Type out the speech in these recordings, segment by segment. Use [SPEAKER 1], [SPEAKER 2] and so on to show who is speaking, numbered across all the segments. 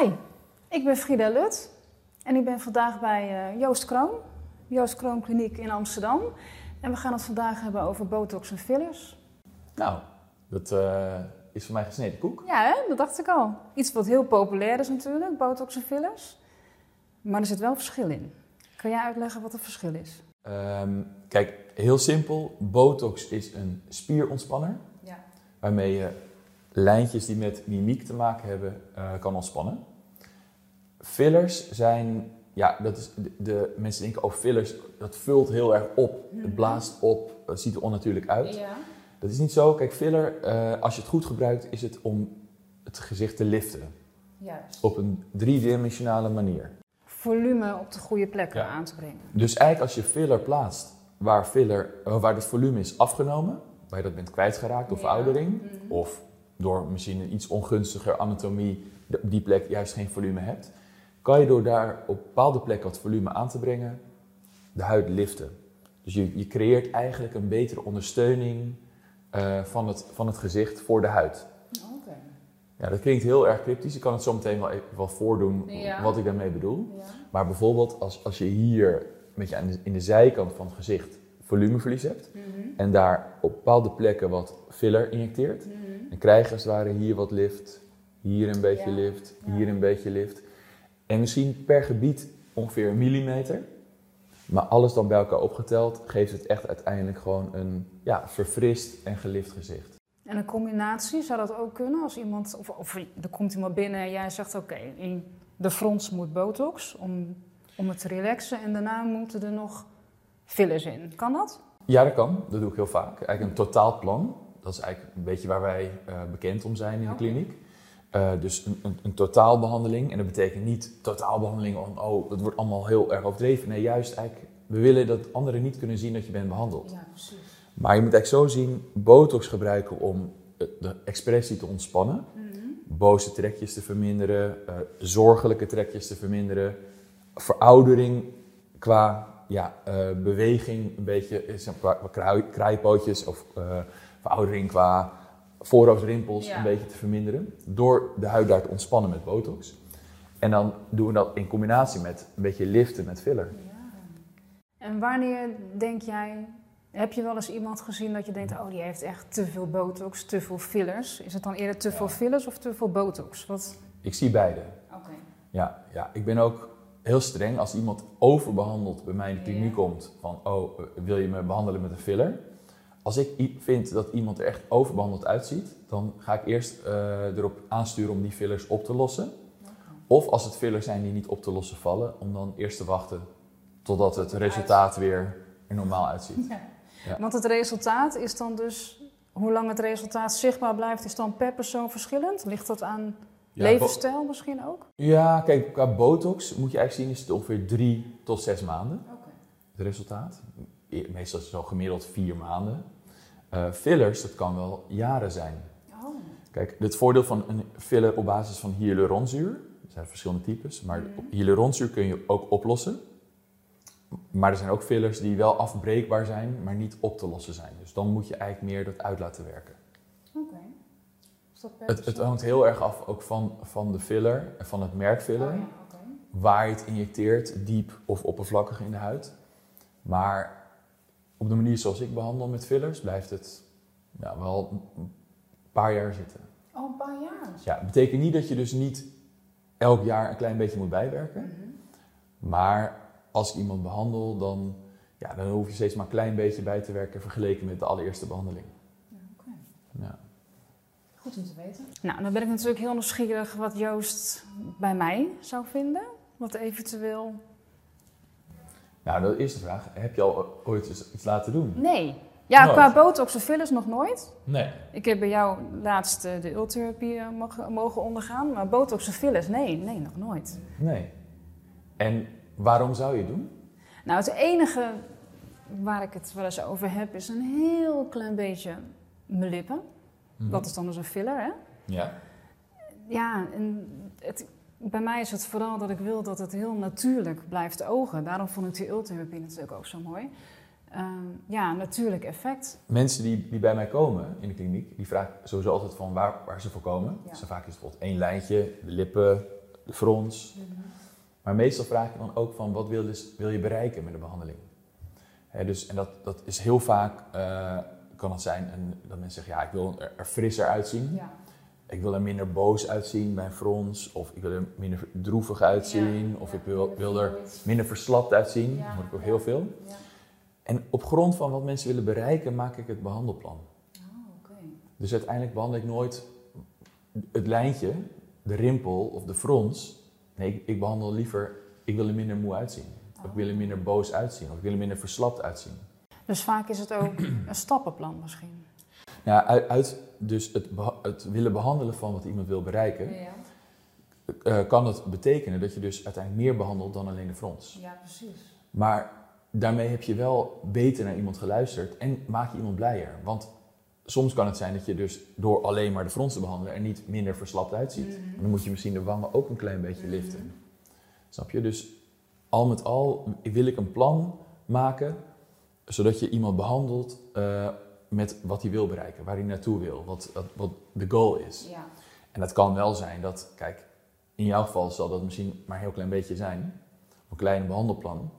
[SPEAKER 1] Hi, ik ben Frida Lut en ik ben vandaag bij uh, Joost Kroon, Joost Kroon Kliniek in Amsterdam. En we gaan het vandaag hebben over botox en fillers.
[SPEAKER 2] Nou, dat uh, is voor mij gesneden koek.
[SPEAKER 1] Ja, hè? dat dacht ik al. Iets wat heel populair is natuurlijk, botox en fillers. Maar er zit wel verschil in. Kan jij uitleggen wat het verschil is?
[SPEAKER 2] Um, kijk, heel simpel. Botox is een spierontspanner.
[SPEAKER 1] Ja.
[SPEAKER 2] Waarmee je lijntjes die met mimiek te maken hebben, uh, kan ontspannen. Fillers zijn, ja, dat is, de, de, mensen denken, oh fillers, dat vult heel erg op. Het blaast op, het ziet er onnatuurlijk uit.
[SPEAKER 1] Ja.
[SPEAKER 2] Dat is niet zo. Kijk, filler, uh, als je het goed gebruikt, is het om het gezicht te liften.
[SPEAKER 1] Juist.
[SPEAKER 2] Op een driedimensionale manier.
[SPEAKER 1] Volume op de goede plekken aan te brengen.
[SPEAKER 2] Dus eigenlijk als je filler plaatst waar, filler, uh, waar het volume is afgenomen, waar je dat bent kwijtgeraakt door
[SPEAKER 1] Ja.
[SPEAKER 2] veroudering,
[SPEAKER 1] Mhm.
[SPEAKER 2] of door misschien een iets ongunstiger anatomie op die plek juist geen volume hebt, kan je door daar op bepaalde plekken wat volume aan te brengen, de huid liften. Dus je, je creëert eigenlijk een betere ondersteuning uh, van, het, van het gezicht voor de huid.
[SPEAKER 1] Oké.
[SPEAKER 2] Ja, dat klinkt heel erg cryptisch. Ik kan het zo meteen wel, voordoen
[SPEAKER 1] Ja.
[SPEAKER 2] wat ik daarmee bedoel.
[SPEAKER 1] Ja.
[SPEAKER 2] Maar bijvoorbeeld als, als je hier een beetje aan de, in de zijkant van het gezicht volumeverlies hebt
[SPEAKER 1] Mhm.
[SPEAKER 2] en daar op bepaalde plekken wat filler injecteert,
[SPEAKER 1] Mhm.
[SPEAKER 2] dan krijg je als het ware hier wat lift, hier een beetje
[SPEAKER 1] Ja.
[SPEAKER 2] lift, hier een beetje lift. En misschien per gebied ongeveer een millimeter. Maar alles dan bij elkaar opgeteld geeft het echt uiteindelijk gewoon een ja, verfrist en gelift gezicht.
[SPEAKER 1] En een combinatie, zou dat ook kunnen? Als iemand, of, of er komt iemand binnen en jij zegt, oké, in de frons moet botox om, om het te relaxen. En daarna moeten er nog fillers in. Kan dat?
[SPEAKER 2] Ja, dat kan. Dat doe ik heel vaak. Eigenlijk een totaalplan. Dat is eigenlijk een beetje waar wij uh, bekend om zijn in de
[SPEAKER 1] Oké.
[SPEAKER 2] kliniek. Uh, dus een, een, een, totaalbehandeling. En dat betekent niet totaalbehandeling van, oh, dat wordt allemaal heel erg overdreven. Nee, juist eigenlijk, we willen dat anderen niet kunnen zien dat je bent behandeld.
[SPEAKER 1] Ja, precies.
[SPEAKER 2] Maar je moet eigenlijk zo zien, botox gebruiken om de expressie te ontspannen.
[SPEAKER 1] Mhm.
[SPEAKER 2] Boze trekjes te verminderen, uh, zorgelijke trekjes te verminderen. Veroudering qua ja, uh, beweging, een beetje qua kraai, kraaipootjes of veroudering qua voorhoofdrimpels
[SPEAKER 1] Ja.
[SPEAKER 2] een beetje te verminderen. Door de huid daar te ontspannen met botox. En dan doen we dat in combinatie met een beetje liften met filler.
[SPEAKER 1] Ja. En wanneer denk jij, heb je wel eens iemand gezien dat je denkt, oh die heeft echt te veel botox, te veel fillers? Is het dan eerder te veel fillers of te veel botox? Wat?
[SPEAKER 2] Ik zie beide.
[SPEAKER 1] Oké.
[SPEAKER 2] Ja, ja, ik ben ook heel streng als iemand overbehandeld bij mij in de kliniek
[SPEAKER 1] Ja.
[SPEAKER 2] komt van, oh, uh, wil je me behandelen met een filler? Als ik vind dat iemand er echt overbehandeld uitziet, dan ga ik eerst uh, erop aansturen om die fillers op te lossen. Of als het fillers zijn die niet op te lossen vallen, om dan eerst te wachten totdat het resultaat weer er normaal uitziet.
[SPEAKER 1] Ja.
[SPEAKER 2] Ja.
[SPEAKER 1] Want het resultaat is dan dus, hoe lang het resultaat zichtbaar blijft, is dan per persoon verschillend? Ligt dat aan
[SPEAKER 2] Ja,
[SPEAKER 1] levensstijl misschien ook?
[SPEAKER 2] Ja, kijk, qua botox moet je eigenlijk zien, is het ongeveer drie tot zes maanden.
[SPEAKER 1] Oké.
[SPEAKER 2] het resultaat. Meestal is het zo gemiddeld vier maanden. Uh, fillers, dat kan wel jaren zijn.
[SPEAKER 1] Oh.
[SPEAKER 2] Kijk, het voordeel van een filler op basis van hyaluronzuur, er zijn verschillende types, maar
[SPEAKER 1] Mhm.
[SPEAKER 2] hyaluronzuur kun je ook oplossen. Maar er zijn ook fillers die wel afbreekbaar zijn, maar niet op te lossen zijn. Dus dan moet je eigenlijk meer dat uit laten werken.
[SPEAKER 1] Oké.
[SPEAKER 2] Het, het hangt heel erg af ook van, van de filler en van het merk filler.
[SPEAKER 1] Oh ja,
[SPEAKER 2] waar je het injecteert, diep of oppervlakkig in de huid. Maar op de manier zoals ik behandel met fillers, blijft het ja, wel een paar jaar zitten.
[SPEAKER 1] Oh, een paar jaar.
[SPEAKER 2] Ja, het betekent niet dat je dus niet elk jaar een klein beetje moet bijwerken.
[SPEAKER 1] Mhm.
[SPEAKER 2] Maar als ik iemand behandel, dan, ja, dan hoef je steeds maar een klein beetje bij te werken vergeleken met de allereerste behandeling.
[SPEAKER 1] Ja, oké.
[SPEAKER 2] Ja.
[SPEAKER 1] Goed om te weten. Nou, dan ben ik natuurlijk heel nieuwsgierig wat Joost bij mij zou vinden. Wat eventueel...
[SPEAKER 2] Nou, de eerste vraag, heb je al ooit iets laten doen?
[SPEAKER 1] Nee. Ja,
[SPEAKER 2] Nooit.
[SPEAKER 1] qua botox of fillers nog nooit.
[SPEAKER 2] Nee.
[SPEAKER 1] Ik heb bij jou laatst eh, de ultherapie eh, mogen, mogen ondergaan. Maar botox of fillers, nee, nee, nog nooit.
[SPEAKER 2] Nee. En waarom zou je het doen?
[SPEAKER 1] Nou, het enige waar ik het wel eens over heb, is een heel klein beetje mijn lippen.
[SPEAKER 2] Mhm.
[SPEAKER 1] Dat is dan dus een filler, hè?
[SPEAKER 2] Ja.
[SPEAKER 1] Ja, en het, bij mij is het vooral dat ik wil dat het heel natuurlijk blijft ogen. Daarom vond ik die ultherapie natuurlijk ook zo mooi. Ehm, ja, natuurlijk effect.
[SPEAKER 2] Mensen die, die bij mij komen in de kliniek, die vragen sowieso altijd van waar, waar ze voor komen.
[SPEAKER 1] Ja.
[SPEAKER 2] Dus vaak is het bijvoorbeeld één lijntje, de lippen, de frons. Maar meestal vraag ik dan ook van wat wil, dus, wil je bereiken met de behandeling? Hè, dus, en dat, dat is heel vaak, eh, kan het zijn een, dat mensen zeggen, ja, ik wil er, er frisser uitzien.
[SPEAKER 1] Ja.
[SPEAKER 2] Ik wil er minder boos uitzien bij een frons. Of ik wil er minder droevig uitzien. of ik wil, wil er minder verslapt uitzien.
[SPEAKER 1] Ja.
[SPEAKER 2] Dat hoor ik ook heel veel.
[SPEAKER 1] Ja.
[SPEAKER 2] En op grond van wat mensen willen bereiken, maak ik het behandelplan.
[SPEAKER 1] Oh, oké.
[SPEAKER 2] Dus uiteindelijk behandel ik nooit het lijntje, de rimpel of de frons. Nee, ik, ik behandel liever, ik wil er minder moe uitzien. Of ik wil er minder boos uitzien. Of ik wil er minder verslapt uitzien.
[SPEAKER 1] Dus vaak is het ook een stappenplan misschien.
[SPEAKER 2] Ja, uit, uit dus het, het willen behandelen van wat iemand wil bereiken,
[SPEAKER 1] Ja,
[SPEAKER 2] eh, kan dat betekenen dat je dus uiteindelijk meer behandelt dan alleen de frons.
[SPEAKER 1] ja precies.
[SPEAKER 2] Maar daarmee heb je wel beter naar iemand geluisterd en maak je iemand blijer. Want soms kan het zijn dat je dus door alleen maar de frons te behandelen er niet minder verslapt uitziet.
[SPEAKER 1] Mhm.
[SPEAKER 2] En dan moet je misschien de wangen ook een klein beetje liften. Snap je? Dus al met al wil ik een plan maken zodat je iemand behandelt eh, met wat hij wil bereiken, waar hij naartoe wil, wat, wat, wat de goal is.
[SPEAKER 1] Ja.
[SPEAKER 2] En dat kan wel zijn dat, kijk, in jouw geval zal dat misschien maar een heel klein beetje zijn, een klein behandelplan.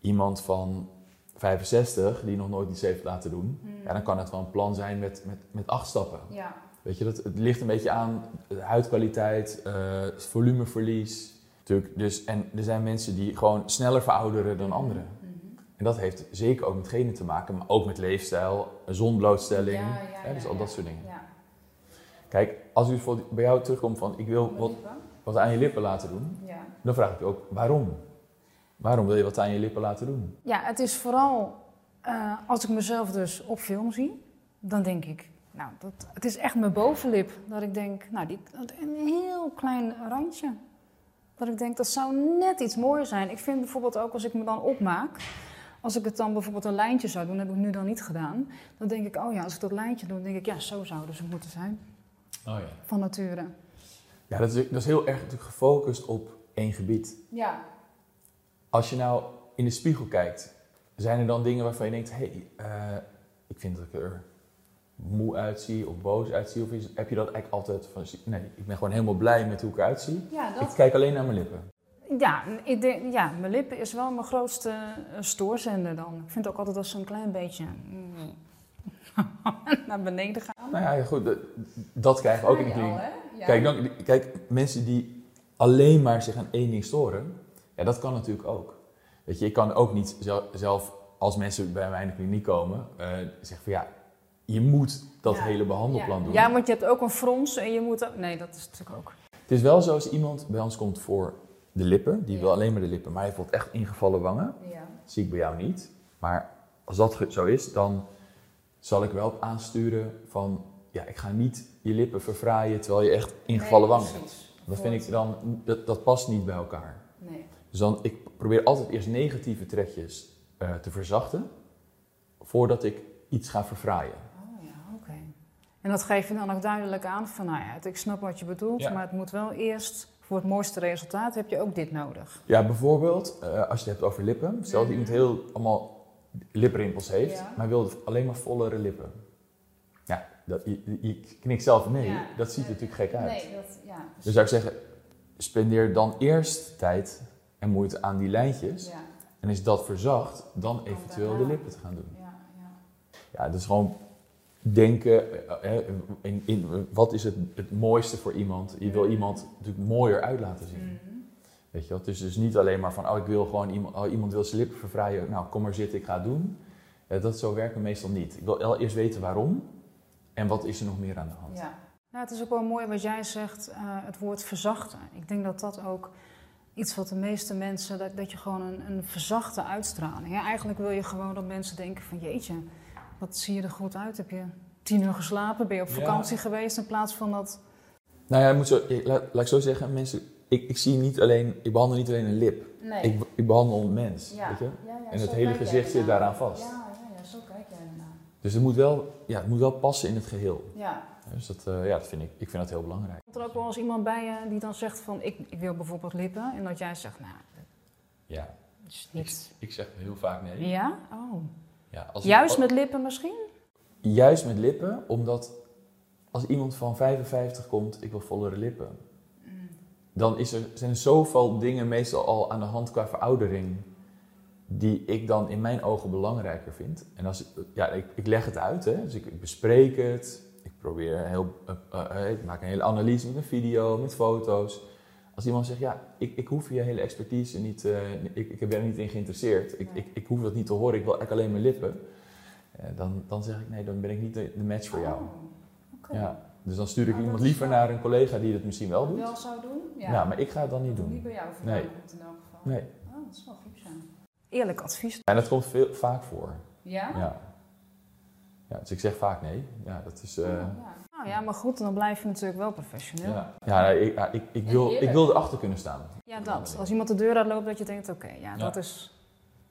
[SPEAKER 2] Iemand van 65 die nog nooit iets heeft laten doen, ja, dan kan het wel een plan zijn met, met, met acht stappen.
[SPEAKER 1] Ja.
[SPEAKER 2] Weet je, dat, het ligt een beetje aan de huidkwaliteit, eh, volumeverlies. Natuurlijk, dus, en er zijn mensen die gewoon sneller verouderen dan anderen. En dat heeft zeker ook met genen te maken, maar ook met leefstijl, zonblootstelling,
[SPEAKER 1] Ja, ja,
[SPEAKER 2] hè, dus al dat soort dingen.
[SPEAKER 1] Ja.
[SPEAKER 2] Kijk, als u bijvoorbeeld bij jou terugkomt van ik wil wat, wat aan je lippen laten doen,
[SPEAKER 1] Ja.
[SPEAKER 2] dan vraag ik je ook waarom? Waarom wil je wat aan je lippen laten doen?
[SPEAKER 1] ja, het is vooral eh, als ik mezelf dus op film zie, dan denk ik, nou, dat, het is echt mijn bovenlip. Dat ik denk, nou, die, een heel klein randje. Dat ik denk, dat zou net iets mooier zijn. Ik vind bijvoorbeeld ook als ik me dan opmaak, als ik het dan bijvoorbeeld een lijntje zou doen, dat heb ik nu dan niet gedaan. Dan denk ik, oh ja, als ik dat lijntje doe, dan denk ik, ja, zo zou het dus moeten zijn.
[SPEAKER 2] Oh ja.
[SPEAKER 1] Van nature.
[SPEAKER 2] Ja, dat is, dat is heel erg natuurlijk gefocust op één gebied.
[SPEAKER 1] Ja.
[SPEAKER 2] Als je nou in de spiegel kijkt, zijn er dan dingen waarvan je denkt, hé, hey, eh, ik vind dat ik er moe uitzie of boos uitzie? Of is, heb je dat eigenlijk altijd van, nee, ik ben gewoon helemaal blij met hoe ik eruit zie.
[SPEAKER 1] Ja,
[SPEAKER 2] Ik kijk alleen naar mijn lippen.
[SPEAKER 1] Ja, ik denk, ja, mijn lippen is wel mijn grootste eh, stoorzender dan. Ik vind ook altijd dat ze een klein beetje mm, naar beneden gaan.
[SPEAKER 2] Nou ja, goed, dat, dat krijgen we ook in de kliniek.
[SPEAKER 1] Ja.
[SPEAKER 2] Kijk, dan, kijk, mensen die alleen maar zich aan één ding storen, ja, dat kan natuurlijk ook. Weet je, ik kan ook niet zel- zelf, als mensen bij mij in de kliniek komen, eh, zeggen van ja, je moet dat
[SPEAKER 1] Ja.
[SPEAKER 2] hele behandelplan
[SPEAKER 1] ja.
[SPEAKER 2] doen.
[SPEAKER 1] Ja, want je hebt ook een frons en je moet ook... Nee, dat is natuurlijk ook...
[SPEAKER 2] Het is wel zo als iemand bij ons komt voor de lippen, die
[SPEAKER 1] Ja.
[SPEAKER 2] wil alleen maar de lippen, maar hij bijvoorbeeld echt ingevallen wangen,
[SPEAKER 1] Ja.
[SPEAKER 2] dat zie ik bij jou niet. Maar als dat zo is, dan zal ik wel aansturen van, ja, ik ga niet je lippen verfraaien terwijl je echt ingevallen wangen hebt. Dat vind ik dan, dat, dat past niet bij elkaar.
[SPEAKER 1] Nee.
[SPEAKER 2] Dus dan, ik probeer altijd eerst negatieve trekjes eh, te verzachten, voordat ik iets ga verfraaien.
[SPEAKER 1] Oh ja, oké. En dat geef je dan ook duidelijk aan van, nou ja, ik snap wat je bedoelt,
[SPEAKER 2] Ja.
[SPEAKER 1] maar het moet wel eerst, voor het mooiste resultaat heb je ook dit nodig.
[SPEAKER 2] Ja, bijvoorbeeld, eh, als je het hebt over lippen. Stel dat iemand heel allemaal liprimpels heeft,
[SPEAKER 1] Ja.
[SPEAKER 2] maar wil alleen maar vollere lippen. Ja, dat, je, knikt zelf nee,
[SPEAKER 1] Ja.
[SPEAKER 2] dat ziet er natuurlijk gek uit.
[SPEAKER 1] Nee, dat, ja.
[SPEAKER 2] Dus zou ik zeggen, spendeer dan eerst tijd en moeite aan die lijntjes.
[SPEAKER 1] ja,
[SPEAKER 2] En is dat verzacht, dan eventueel de lippen te gaan doen.
[SPEAKER 1] ja, ja.
[SPEAKER 2] Ja, dus gewoon denken, eh, eh, in, in, wat is het, het mooiste voor iemand? Je wil iemand natuurlijk mooier uit laten zien.
[SPEAKER 1] Mhm.
[SPEAKER 2] Weet je wel? Het is dus niet alleen maar van, oh ik wil gewoon iemand, oh, iemand wil zijn lippen verfraaien, nou kom maar zitten, ik ga het doen. Eh, dat zo werken meestal niet. Ik wil eerst weten waarom en wat is er nog meer aan de hand.
[SPEAKER 1] Ja. Nou, het is ook wel mooi wat jij zegt, eh, het woord verzachten. Ik denk dat dat ook iets wat de meeste mensen, dat, dat je gewoon een, een verzachte uitstraling. Ja, eigenlijk wil je gewoon dat mensen denken van jeetje, wat zie je er goed uit? Heb je tien uur geslapen? Ben je op
[SPEAKER 2] Ja.
[SPEAKER 1] vakantie geweest? In plaats van dat...
[SPEAKER 2] Nou ja, ik moet zo, ik- laat, laat ik zo zeggen, mensen, ik, ik zie niet alleen, ik behandel niet alleen een lip.
[SPEAKER 1] Nee.
[SPEAKER 2] Ik, ik behandel een mens,
[SPEAKER 1] ja.
[SPEAKER 2] weet je?
[SPEAKER 1] Ja,
[SPEAKER 2] En het hele gezicht zit daaraan vast.
[SPEAKER 1] Ja, ja, ja, zo kijk jij ernaar.
[SPEAKER 2] Dus het moet wel, ja, het moet wel passen in het geheel.
[SPEAKER 1] Ja.
[SPEAKER 2] Dus dat, eh, ja, dat vind ik, ik vind dat heel belangrijk.
[SPEAKER 1] Komt er ook wel eens iemand bij je die dan zegt van ik, ik wil bijvoorbeeld lippen. En dat jij zegt, nou,
[SPEAKER 2] Ja,
[SPEAKER 1] is niet...
[SPEAKER 2] ik zeg heel vaak nee.
[SPEAKER 1] Ja? Oh.
[SPEAKER 2] Ja, als
[SPEAKER 1] Juist
[SPEAKER 2] ik-
[SPEAKER 1] met lippen misschien?
[SPEAKER 2] Juist met lippen, omdat als iemand van 55 komt, ik wil vollere lippen. dan is er, zijn er zoveel dingen meestal al aan de hand qua veroudering die ik dan in mijn ogen belangrijker vind. En als ik, ja, ik, ik leg het uit, hè? dus ik, ik bespreek het, ik probeer heel, uh, uh, ik maak een hele analyse met een video, met foto's. Als iemand zegt, ja, ik, ik hoef je hele expertise niet, uh, ik, ik ben er niet in geïnteresseerd, ik, ik, ik hoef dat niet te horen, ik wil eigenlijk alleen mijn lippen. dan, dan zeg ik, nee, dan ben ik niet de, de match voor jou.
[SPEAKER 1] Oh, okay.
[SPEAKER 2] Ja, dus dan stuur ik
[SPEAKER 1] Nou,
[SPEAKER 2] iemand liever
[SPEAKER 1] wel-
[SPEAKER 2] naar een collega die dat misschien wel doet.
[SPEAKER 1] Wel zou doen?
[SPEAKER 2] Ja. maar ik ga het dan niet doen.
[SPEAKER 1] Niet bij jou
[SPEAKER 2] Nee.
[SPEAKER 1] vandaan komt in elk geval.
[SPEAKER 2] Nee.
[SPEAKER 1] Oh, dat is wel goed zijn. Eerlijk advies.
[SPEAKER 2] En dat komt veel, vaak voor.
[SPEAKER 1] Ja?
[SPEAKER 2] Ja. ja. Dus ik zeg vaak nee. Ja, dat is... eh,
[SPEAKER 1] Oh, ja. Nou ja, maar goed, dan blijf je natuurlijk wel professioneel.
[SPEAKER 2] ja. Ja, ik, ik, ik, wil, ik wil erachter kunnen staan.
[SPEAKER 1] Ja, dat. Als iemand de deur uitloopt, dat je denkt, oké, ja,
[SPEAKER 2] Ja.
[SPEAKER 1] dat is...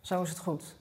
[SPEAKER 1] Zo is het goed.